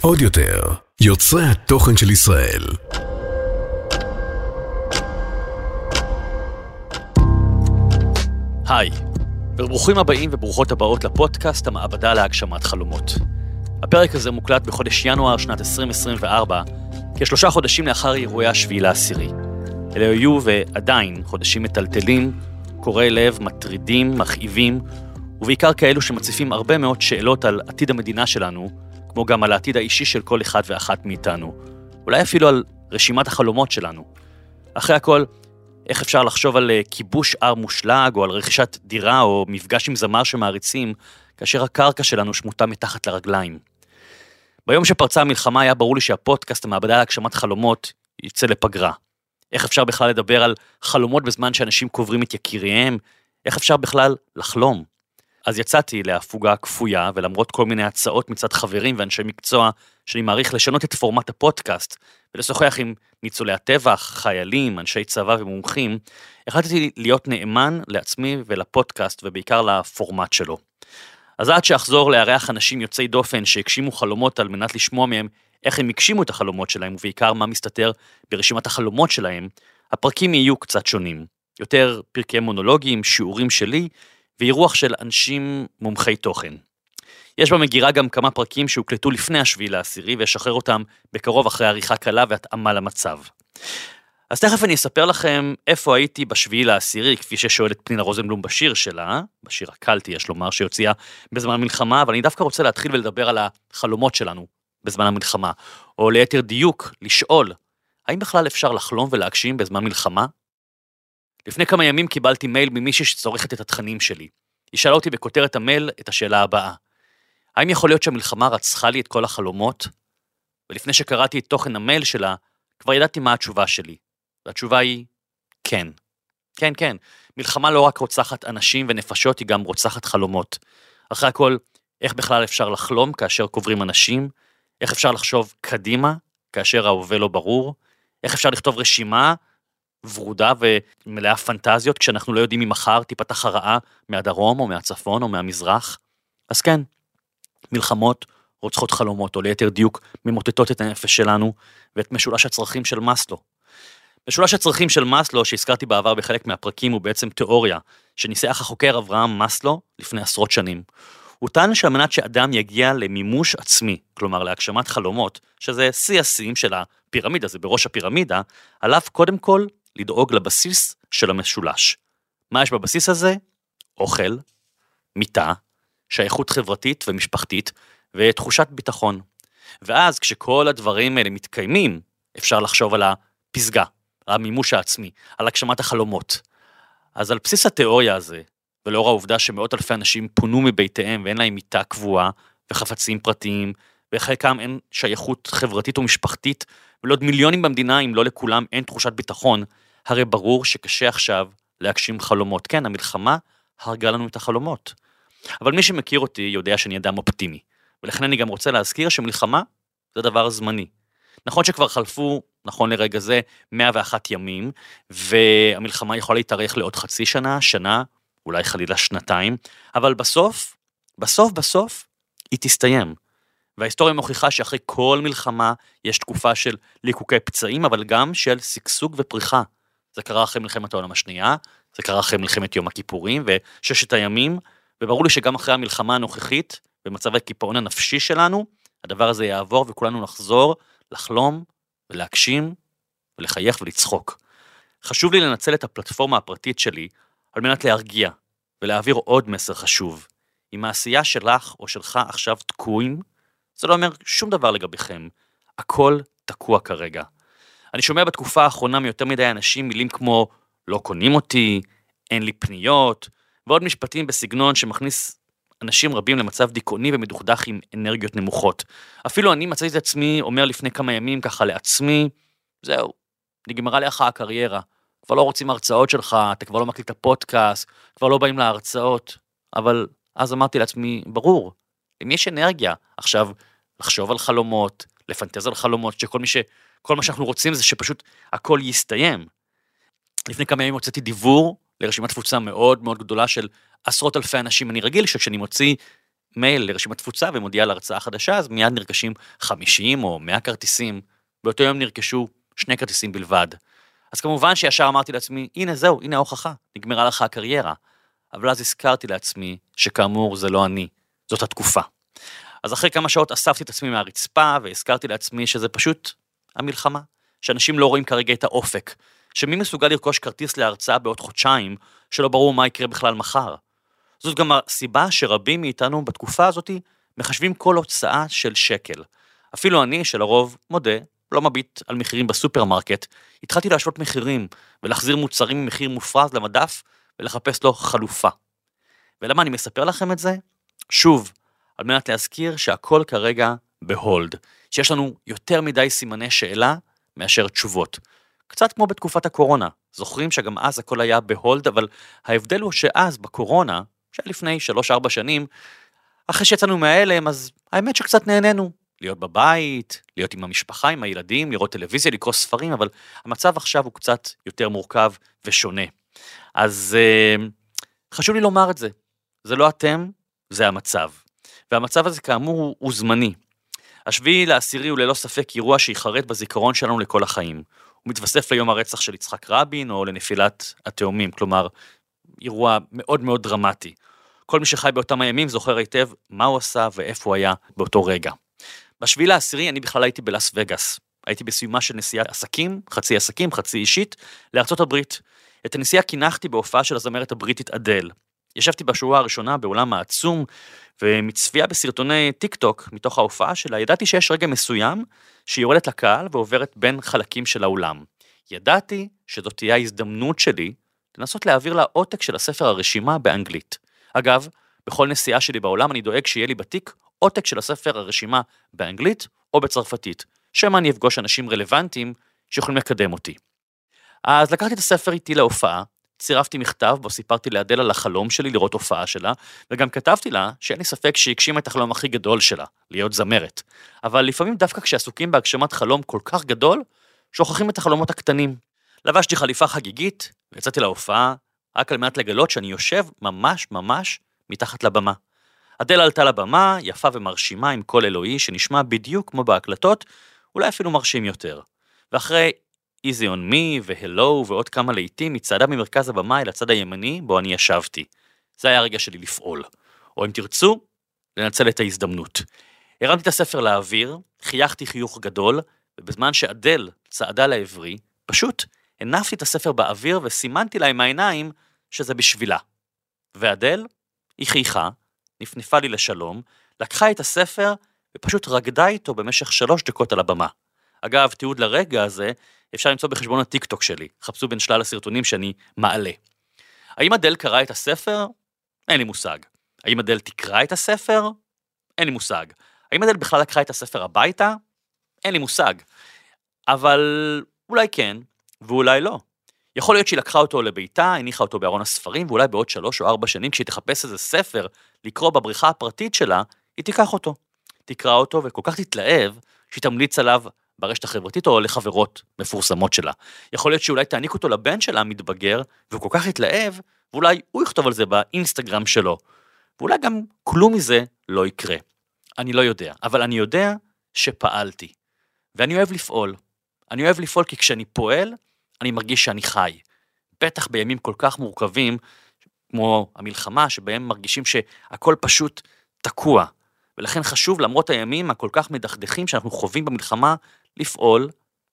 עוד יותר, יוצרי התוכן של ישראל. היי, וברוכים הבאים וברוכות הבאות לפודקאסט המעבדה להגשמת חלומות. הפרק הזה מוקלט בחודש ינואר שנת 2024, כשלושה חודשים לאחר אירועי השביעי לעשירי. אלה היו ועדיין חודשים מטלטלים, קורעי לב, מטרידים, מכאיבים, ובעיקר כאלו שמציפים הרבה מאוד שאלות על עתיד המדינה שלנו, כמו גם על העתיד האישי של כל אחד ואחת מאיתנו. אולי אפילו על רשימת החלומות שלנו. אחרי הכל, איך אפשר לחשוב על אה, כיבוש הר מושלג, או על רכישת דירה, או מפגש עם זמר שמעריצים, כאשר הקרקע שלנו שמוטה מתחת לרגליים. ביום שפרצה המלחמה היה ברור לי שהפודקאסט המעבדה להגשמת חלומות יצא לפגרה. איך אפשר בכלל לדבר על חלומות בזמן שאנשים קוברים את יקיריהם? איך אפשר בכלל לחלום? אז יצאתי להפוגה כפויה, ולמרות כל מיני הצעות מצד חברים ואנשי מקצוע, שאני מעריך לשנות את פורמט הפודקאסט, ולשוחח עם ניצולי הטבח, חיילים, אנשי צבא ומומחים, החלטתי להיות נאמן לעצמי ולפודקאסט, ובעיקר לפורמט שלו. אז עד שאחזור לארח אנשים יוצאי דופן שהגשימו חלומות על מנת לשמוע מהם איך הם הגשימו את החלומות שלהם, ובעיקר מה מסתתר ברשימת החלומות שלהם, הפרקים יהיו קצת שונים. יותר פרקי מונולוגים, שיעורים שלי, ואירוח של אנשים מומחי תוכן. יש במגירה גם כמה פרקים שהוקלטו לפני השביעי לעשירי, ואשחרר אותם בקרוב אחרי עריכה קלה והתאמה למצב. אז תכף אני אספר לכם איפה הייתי בשביעי לעשירי, כפי ששואלת פנינה רוזנבלום בשיר שלה, בשיר הקלטי יש לומר, שהוציאה בזמן המלחמה, אבל אני דווקא רוצה להתחיל ולדבר על החלומות שלנו בזמן המלחמה, או ליתר דיוק, לשאול, האם בכלל אפשר לחלום ולהגשים בזמן מלחמה? לפני כמה ימים קיבלתי מייל ממישהי שצורכת את התכנים שלי. היא שאלה אותי בכותרת המייל את השאלה הבאה: האם יכול להיות שהמלחמה רצחה לי את כל החלומות? ולפני שקראתי את תוכן המייל שלה, כבר ידעתי מה התשובה שלי. והתשובה היא, כן. כן, כן, מלחמה לא רק רוצחת אנשים ונפשות, היא גם רוצחת חלומות. אחרי הכל, איך בכלל אפשר לחלום כאשר קוברים אנשים? איך אפשר לחשוב קדימה כאשר ההווה לא ברור? איך אפשר לכתוב רשימה ורודה ומלאה פנטזיות כשאנחנו לא יודעים אם מחר תיפתח הרעה מהדרום או מהצפון או מהמזרח? אז כן, מלחמות רוצחות חלומות, או ליתר דיוק, ממוטטות את הנפש שלנו ואת משולש הצרכים של מאסלו. משולש הצרכים של מאסלו, שהזכרתי בעבר בחלק מהפרקים, הוא בעצם תיאוריה שניסח החוקר אברהם מאסלו לפני עשרות שנים. הוא טען שעל מנת שאדם יגיע למימוש עצמי, כלומר להגשמת חלומות, שזה שיא השיאים של הפירמידה, זה בראש הפירמידה, עליו קודם כל לדאוג לבסיס של המשולש. מה יש בבסיס הזה? אוכל, מיטה, שייכות חברתית ומשפחתית, ותחושת ביטחון. ואז כשכל הדברים האלה מתקיימים, אפשר לחשוב על הפסגה, המימוש העצמי, על הגשמת החלומות. אז על בסיס התיאוריה הזה, ולאור העובדה שמאות אלפי אנשים פונו מביתיהם ואין להם מיטה קבועה וחפצים פרטיים, וחלקם אין שייכות חברתית או משפחתית, ולעוד מיליונים במדינה, אם לא לכולם, אין תחושת ביטחון, הרי ברור שקשה עכשיו להגשים חלומות. כן, המלחמה הרגה לנו את החלומות. אבל מי שמכיר אותי יודע שאני אדם אופטימי, ולכן אני גם רוצה להזכיר שמלחמה זה דבר זמני. נכון שכבר חלפו, נכון לרגע זה, 101 ימים, והמלחמה יכולה להתארך לעוד חצי שנה, שנה, אולי חלילה שנתיים, אבל בסוף, בסוף בסוף, היא תסתיים. וההיסטוריה מוכיחה שאחרי כל מלחמה יש תקופה של ליקוקי פצעים, אבל גם של שגשוג ופריחה. זה קרה אחרי מלחמת העולם השנייה, זה קרה אחרי מלחמת יום הכיפורים וששת הימים, וברור לי שגם אחרי המלחמה הנוכחית, במצב הקיפאון הנפשי שלנו, הדבר הזה יעבור וכולנו נחזור לחלום ולהגשים ולחייך ולצחוק. חשוב לי לנצל את הפלטפורמה הפרטית שלי על מנת להרגיע ולהעביר עוד מסר חשוב. אם העשייה שלך או שלך עכשיו תקועים, זה לא אומר שום דבר לגביכם. הכל תקוע כרגע. אני שומע בתקופה האחרונה מיותר מדי אנשים מילים כמו לא קונים אותי, אין לי פניות, ועוד משפטים בסגנון שמכניס אנשים רבים למצב דיכאוני ומדוכדך עם אנרגיות נמוכות. אפילו אני מצאתי את עצמי אומר לפני כמה ימים ככה לעצמי, זהו, נגמרה לך הקריירה, כבר לא רוצים הרצאות שלך, אתה כבר לא מקליט את הפודקאסט, כבר לא באים להרצאות, אבל אז אמרתי לעצמי, ברור, אם יש אנרגיה עכשיו לחשוב על חלומות, לפנטז על חלומות, שכל מי ש... כל מה שאנחנו רוצים זה שפשוט הכל יסתיים. לפני כמה ימים הוצאתי דיבור לרשימת תפוצה מאוד מאוד גדולה של עשרות אלפי אנשים. אני רגיל שכשאני מוציא מייל לרשימת תפוצה ומודיעה להרצאה חדשה, אז מיד נרכשים 50 או 100 כרטיסים. באותו יום נרכשו שני כרטיסים בלבד. אז כמובן שישר אמרתי לעצמי, הנה זהו, הנה ההוכחה, נגמרה לך הקריירה. אבל אז הזכרתי לעצמי שכאמור זה לא אני, זאת התקופה. אז אחרי כמה שעות אספתי את עצמי מהרצפה והזכרתי לעצמי שזה פשוט המלחמה, שאנשים לא רואים כרגע את האופק, שמי מסוגל לרכוש כרטיס להרצאה בעוד חודשיים, שלא ברור מה יקרה בכלל מחר. זאת גם הסיבה שרבים מאיתנו בתקופה הזאת מחשבים כל הוצאה של שקל. אפילו אני, שלרוב, מודה, לא מביט על מחירים בסופרמרקט, התחלתי להשוות מחירים ולהחזיר מוצרים ממחיר מופרז למדף ולחפש לו חלופה. ולמה אני מספר לכם את זה? שוב, על מנת להזכיר שהכל כרגע ב- hold, שיש לנו יותר מדי סימני שאלה מאשר תשובות. קצת כמו בתקופת הקורונה, זוכרים שגם אז הכל היה בהולד, אבל ההבדל הוא שאז בקורונה, שהיה לפני 3-4 שנים, אחרי שיצאנו מההלם, אז האמת שקצת נהנינו. להיות בבית, להיות עם המשפחה, עם הילדים, לראות טלוויזיה, לקרוא ספרים, אבל המצב עכשיו הוא קצת יותר מורכב ושונה. אז uh, חשוב לי לומר את זה. זה לא אתם, זה המצב. והמצב הזה כאמור הוא זמני. השביעי לעשירי הוא ללא ספק אירוע שיחרט בזיכרון שלנו לכל החיים. הוא מתווסף ליום הרצח של יצחק רבין או לנפילת התאומים, כלומר, אירוע מאוד מאוד דרמטי. כל מי שחי באותם הימים זוכר היטב מה הוא עשה ואיפה הוא היה באותו רגע. בשביעי לעשירי אני בכלל הייתי בלאס וגאס. הייתי בסיומה של נסיעת עסקים, חצי עסקים, חצי אישית, לארצות הברית. את הנסיעה קינחתי בהופעה של הזמרת הבריטית אדל. ישבתי בשורה הראשונה באולם העצום, ומצפייה בסרטוני טיק טוק מתוך ההופעה שלה, ידעתי שיש רגע מסוים שהיא יורדת לקהל ועוברת בין חלקים של האולם. ידעתי שזאת תהיה ההזדמנות שלי לנסות להעביר לה עותק של הספר הרשימה באנגלית. אגב, בכל נסיעה שלי בעולם אני דואג שיהיה לי בתיק עותק של הספר הרשימה באנגלית או בצרפתית, שמא אני אפגוש אנשים רלוונטיים שיכולים לקדם אותי. אז לקחתי את הספר איתי להופעה, צירפתי מכתב בו סיפרתי לאדל על החלום שלי לראות הופעה שלה, וגם כתבתי לה שאין לי ספק שהיא הגשימה את החלום הכי גדול שלה, להיות זמרת. אבל לפעמים דווקא כשעסוקים בהגשמת חלום כל כך גדול, שוכחים את החלומות הקטנים. לבשתי חליפה חגיגית, ויצאתי להופעה, רק על מנת לגלות שאני יושב ממש ממש מתחת לבמה. אדל עלתה לבמה, יפה ומרשימה עם קול אלוהי שנשמע בדיוק כמו בהקלטות, אולי אפילו מרשים יותר. ואחרי Easy on me והלו ועוד כמה להיטים, היא צעדה ממרכז הבמה אל הצד הימני בו אני ישבתי. זה היה הרגע שלי לפעול. או אם תרצו, לנצל את ההזדמנות. הרמתי את הספר לאוויר, חייכתי חיוך גדול, ובזמן שאדל צעדה לעברי, פשוט הנפתי את הספר באוויר וסימנתי לה עם העיניים שזה בשבילה. ואדל, היא חייכה, נפנפה לי לשלום, לקחה את הספר ופשוט רקדה איתו במשך שלוש דקות על הבמה. אגב, תיעוד לרגע הזה אפשר למצוא בחשבון הטיק טוק שלי, חפשו בין שלל הסרטונים שאני מעלה. האם אדל קרא את הספר? אין לי מושג. האם אדל תקרא את הספר? אין לי מושג. האם אדל בכלל לקחה את הספר הביתה? אין לי מושג. אבל אולי כן, ואולי לא. יכול להיות שהיא לקחה אותו לביתה, הניחה אותו בארון הספרים, ואולי בעוד שלוש או ארבע שנים, כשהיא תחפש איזה ספר לקרוא בבריכה הפרטית שלה, היא תיקח אותו. תקרא אותו וכל כך תתלהב, שהיא תמליץ עליו ברשת החברתית או לחברות מפורסמות שלה. יכול להיות שאולי תעניק אותו לבן שלה המתבגר, והוא כל כך יתלהב, ואולי הוא יכתוב על זה באינסטגרם שלו. ואולי גם כלום מזה לא יקרה. אני לא יודע, אבל אני יודע שפעלתי. ואני אוהב לפעול. אני אוהב לפעול כי כשאני פועל, אני מרגיש שאני חי. בטח בימים כל כך מורכבים, כמו המלחמה, שבהם מרגישים שהכל פשוט תקוע. ולכן חשוב, למרות הימים הכל כך מדכדכים שאנחנו חווים במלחמה, לפעול,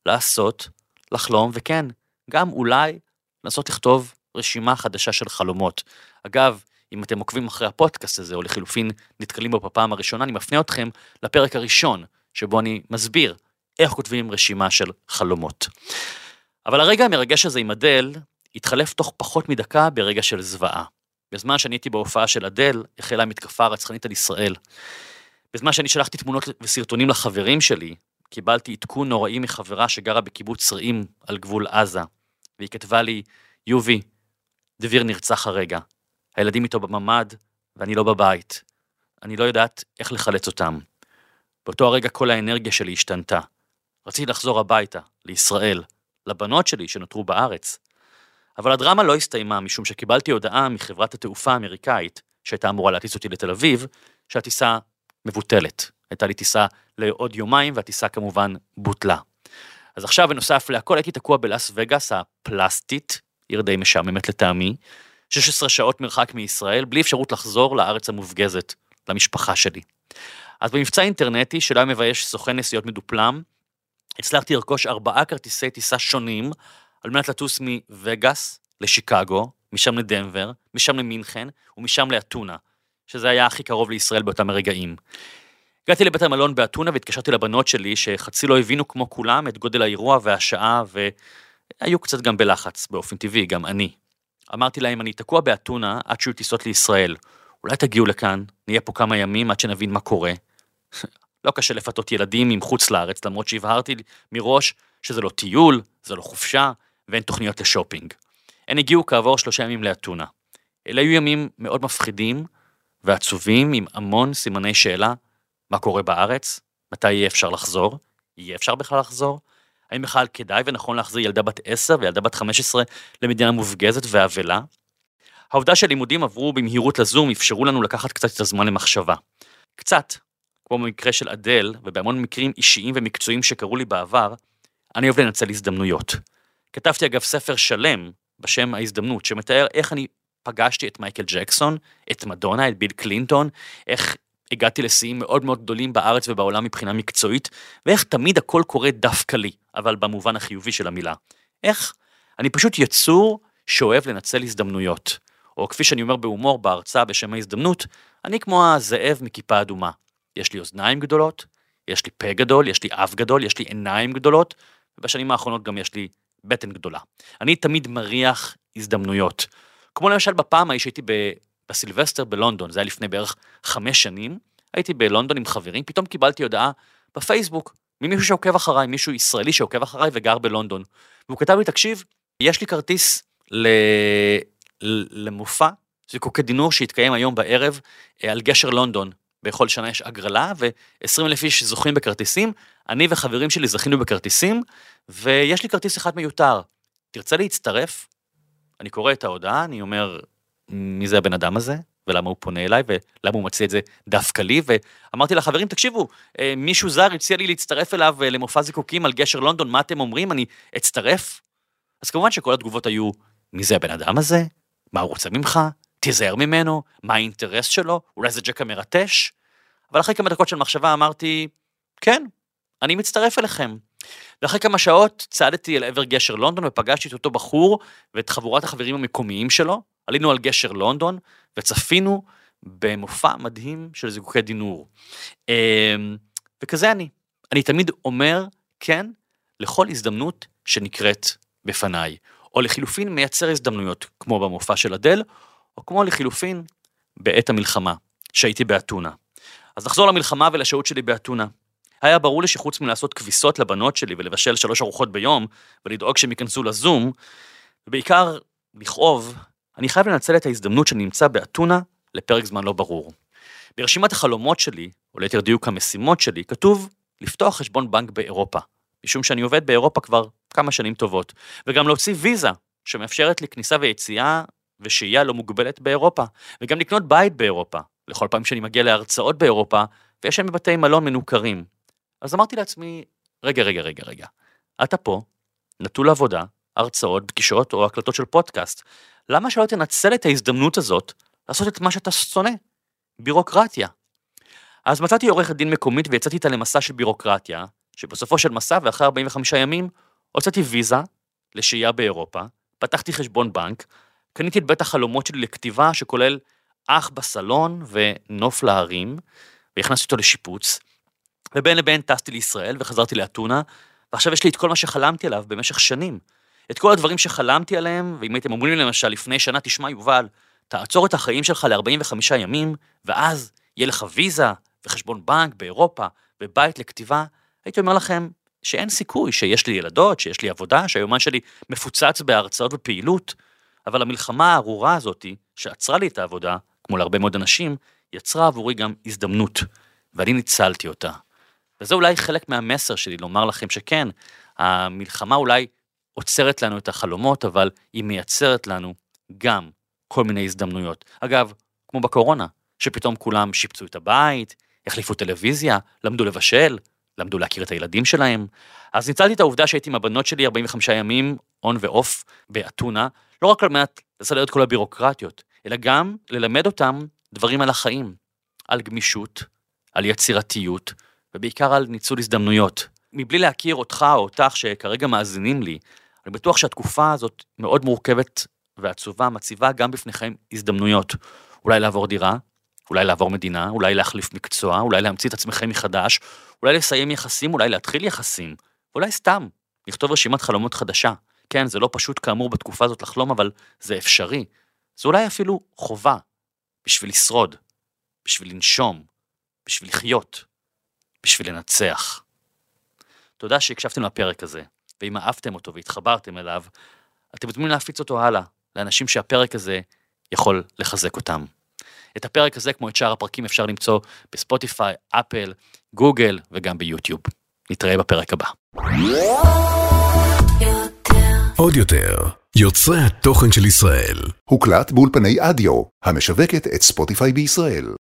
לעשות, לחלום, וכן, גם אולי לנסות לכתוב רשימה חדשה של חלומות. אגב, אם אתם עוקבים אחרי הפודקאסט הזה, או לחילופין נתקלים בו בפעם הראשונה, אני מפנה אתכם לפרק הראשון, שבו אני מסביר איך כותבים רשימה של חלומות. אבל הרגע המרגש הזה עם אדל התחלף תוך פחות מדקה ברגע של זוועה. בזמן שאני הייתי בהופעה של אדל, החלה המתקפה הרצחנית על ישראל. בזמן שאני שלחתי תמונות וסרטונים לחברים שלי, קיבלתי עדכון נוראי מחברה שגרה בקיבוץ רעים על גבול עזה, והיא כתבה לי, יובי, דביר נרצח הרגע. הילדים איתו בממ"ד, ואני לא בבית. אני לא יודעת איך לחלץ אותם. באותו הרגע כל האנרגיה שלי השתנתה. רציתי לחזור הביתה, לישראל, לבנות שלי שנותרו בארץ. אבל הדרמה לא הסתיימה משום שקיבלתי הודעה מחברת התעופה האמריקאית, שהייתה אמורה להטיס אותי לתל אביב, שהטיסה מבוטלת. הייתה לי טיסה לעוד יומיים, והטיסה כמובן בוטלה. אז עכשיו, בנוסף להכל, הייתי תקוע בלאס וגאס הפלסטית, עיר די משעממת לטעמי, 16 שעות מרחק מישראל, בלי אפשרות לחזור לארץ המופגזת, למשפחה שלי. אז במבצע אינטרנטי, שלא היה מבייש סוכן נסיעות מדופלם, הצלחתי לרכוש ארבעה כרטיסי טיסה שונים, על מנת לטוס מווגאס לשיקגו, משם לדנבר, משם למינכן, ומשם לאתונה, שזה היה הכי קרוב לישראל באותם הרגעים. הגעתי לבית המלון באתונה והתקשרתי לבנות שלי, שחצי לא הבינו כמו כולם את גודל האירוע והשעה, והיו קצת גם בלחץ, באופן טבעי, גם אני. אמרתי להם, אני תקוע באתונה עד שיהיו טיסות לישראל. אולי תגיעו לכאן, נהיה פה כמה ימים עד שנבין מה קורה. לא קשה לפתות ילדים עם חוץ לארץ, למרות שהבהרתי מראש שזה לא טיול, זה לא חופשה, ואין תוכניות לשופינג. הן הגיעו כעבור שלושה ימים לאתונה. אלה היו ימים מאוד מפחידים ועצובים, עם המון סימני שאלה, מה קורה בארץ, מתי יהיה אפשר לחזור, יהיה אפשר בכלל לחזור, האם בכלל כדאי ונכון להחזיר ילדה בת 10 וילדה בת 15 למדינה מופגזת ואבלה? העובדה שהלימודים עברו במהירות לזום אפשרו לנו לקחת קצת את הזמן למחשבה. קצת, כמו במקרה של אדל, ובהמון מקרים אישיים ומקצועיים שקרו לי בעבר, אני אוהב לנצל הזדמנויות. כתבתי אגב ספר שלם בשם ההזדמנות, שמתאר איך אני פגשתי את מייקל ג'קסון, את מדונה, את ביל קלינטון, איך הגעתי לשיאים מאוד מאוד גדולים בארץ ובעולם מבחינה מקצועית, ואיך תמיד הכל קורה דווקא לי, אבל במובן החיובי של המילה. איך? אני פשוט יצור שאוהב לנצל הזדמנויות. או כפי שאני אומר בהומור בהרצאה בשם ההזדמנות, אני כמו הזאב מכיפה אדומה. יש לי אוזניים גדולות, יש לי פה גדול, יש לי אף גדול, יש לי עיניים גדולות, ובשנים האחרונות גם יש לי בטן גדולה. אני תמיד מריח הזדמנויות. כמו למשל בפעם ההיא שהייתי בסילבסטר בלונדון, זה היה לפני בערך חמש שנים, הייתי בלונדון עם חברים, פתאום קיבלתי הודעה בפייסבוק ממישהו שעוקב אחריי, מישהו ישראלי שעוקב אחריי וגר בלונדון. והוא כתב לי, תקשיב, יש לי כרטיס ל... למופע זיקוקי דינור שיתקיים היום בערב אה, על גשר לונדון. בכל שנה יש הגרלה, ו-20 אלף איש זוכים בכרטיסים. אני וחברים שלי זכינו בכרטיסים, ויש לי כרטיס אחד מיותר. תרצה להצטרף? אני קורא את ההודעה, אני אומר, מי זה הבן אדם הזה? ולמה הוא פונה אליי, ולמה הוא מציע את זה דווקא לי, ואמרתי לחברים, תקשיבו, אה, מישהו זר הציע לי להצטרף אליו אה, למופע זיקוקים על גשר לונדון, מה אתם אומרים? אני אצטרף? אז כמובן שכל התגובות היו, מי זה הבן אדם הזה? מה הוא רוצה ממך? תיזהר ממנו, מה האינטרס שלו? אולי זה ג'קה מרטש? אבל אחרי כמה דקות של מחשבה אמרתי, כן, אני מצטרף אליכם. ואחרי כמה שעות צעדתי אל עבר גשר לונדון ופגשתי את אותו בחור ואת חבורת החברים המקומיים שלו. עלינו על גשר לונדון וצפינו במופע מדהים של זיקוקי דינור. אמ, וכזה אני. אני תמיד אומר כן לכל הזדמנות שנקראת בפניי. או לחילופין מייצר הזדמנויות, כמו במופע של אדל, או כמו לחילופין בעת המלחמה, שהייתי באתונה. אז נחזור למלחמה ולשהות שלי באתונה. היה ברור לי שחוץ מלעשות כביסות לבנות שלי ולבשל שלוש ארוחות ביום, ולדאוג שהם ייכנסו לזום, ובעיקר לכאוב, אני חייב לנצל את ההזדמנות שאני נמצא באתונה לפרק זמן לא ברור. ברשימת החלומות שלי, או ליתר דיוק המשימות שלי, כתוב לפתוח חשבון בנק באירופה, משום שאני עובד באירופה כבר כמה שנים טובות, וגם להוציא ויזה שמאפשרת לי כניסה ויציאה ושהייה לא מוגבלת באירופה, וגם לקנות בית באירופה, לכל פעם שאני מגיע להרצאות באירופה, ויש להם בבתי מלון מנוכרים. אז אמרתי לעצמי, רגע, רגע, רגע, רגע, אתה פה, נטול עבודה, הרצאות, פגישות או הקלטות של פודקאסט, למה שלא תנצל את ההזדמנות הזאת לעשות את מה שאתה שונא? בירוקרטיה. אז מצאתי עורכת דין מקומית ויצאתי איתה למסע של בירוקרטיה, שבסופו של מסע ואחרי 45 ימים הוצאתי ויזה לשהייה באירופה, פתחתי חשבון בנק, קניתי את בית החלומות שלי לכתיבה שכולל אח בסלון ונוף להרים, והכנסתי אותו לשיפוץ, ובין לבין טסתי לישראל וחזרתי לאתונה, ועכשיו יש לי את כל מה שחלמתי עליו במשך שנים. את כל הדברים שחלמתי עליהם, ואם הייתם אומרים לי למשל לפני שנה, תשמע יובל, תעצור את החיים שלך ל-45 ימים, ואז יהיה לך ויזה וחשבון בנק באירופה ובית לכתיבה, הייתי אומר לכם שאין סיכוי שיש לי ילדות, שיש לי עבודה, שהיומן שלי מפוצץ בהרצאות ופעילות, אבל המלחמה הארורה הזאתי, שעצרה לי את העבודה, כמו להרבה מאוד אנשים, יצרה עבורי גם הזדמנות, ואני ניצלתי אותה. וזה אולי חלק מהמסר שלי, לומר לכם שכן, המלחמה אולי עוצרת לנו את החלומות, אבל היא מייצרת לנו גם כל מיני הזדמנויות. אגב, כמו בקורונה, שפתאום כולם שיפצו את הבית, החליפו טלוויזיה, למדו לבשל, למדו להכיר את הילדים שלהם. אז ניצלתי את העובדה שהייתי עם הבנות שלי 45 ימים, און ועוף, באתונה, לא רק על מנת לסדר את כל הבירוקרטיות, אלא גם ללמד אותם דברים על החיים, על גמישות, על יצירתיות, ובעיקר על ניצול הזדמנויות. מבלי להכיר אותך או אותך שכרגע מאזינים לי, אני בטוח שהתקופה הזאת מאוד מורכבת ועצובה, מציבה גם בפניכם הזדמנויות. אולי לעבור דירה, אולי לעבור מדינה, אולי להחליף מקצוע, אולי להמציא את עצמכם מחדש, אולי לסיים יחסים, אולי להתחיל יחסים, אולי סתם, לכתוב רשימת חלומות חדשה. כן, זה לא פשוט כאמור בתקופה הזאת לחלום, אבל זה אפשרי. זה אולי אפילו חובה, בשביל לשרוד, בשביל לנשום, בשביל לחיות, בשביל לנצח. תודה שהקשבתם לפרק הזה, ואם אהבתם אותו והתחברתם אליו, אתם מוזמנים להפיץ אותו הלאה, לאנשים שהפרק הזה יכול לחזק אותם. את הפרק הזה, כמו את שאר הפרקים, אפשר למצוא בספוטיפיי, אפל, גוגל וגם ביוטיוב. נתראה בפרק הבא. עוד יותר, יוצרי התוכן של ישראל. הוקלט באולפני אדיו, המשווקת את ספוטיפיי בישראל.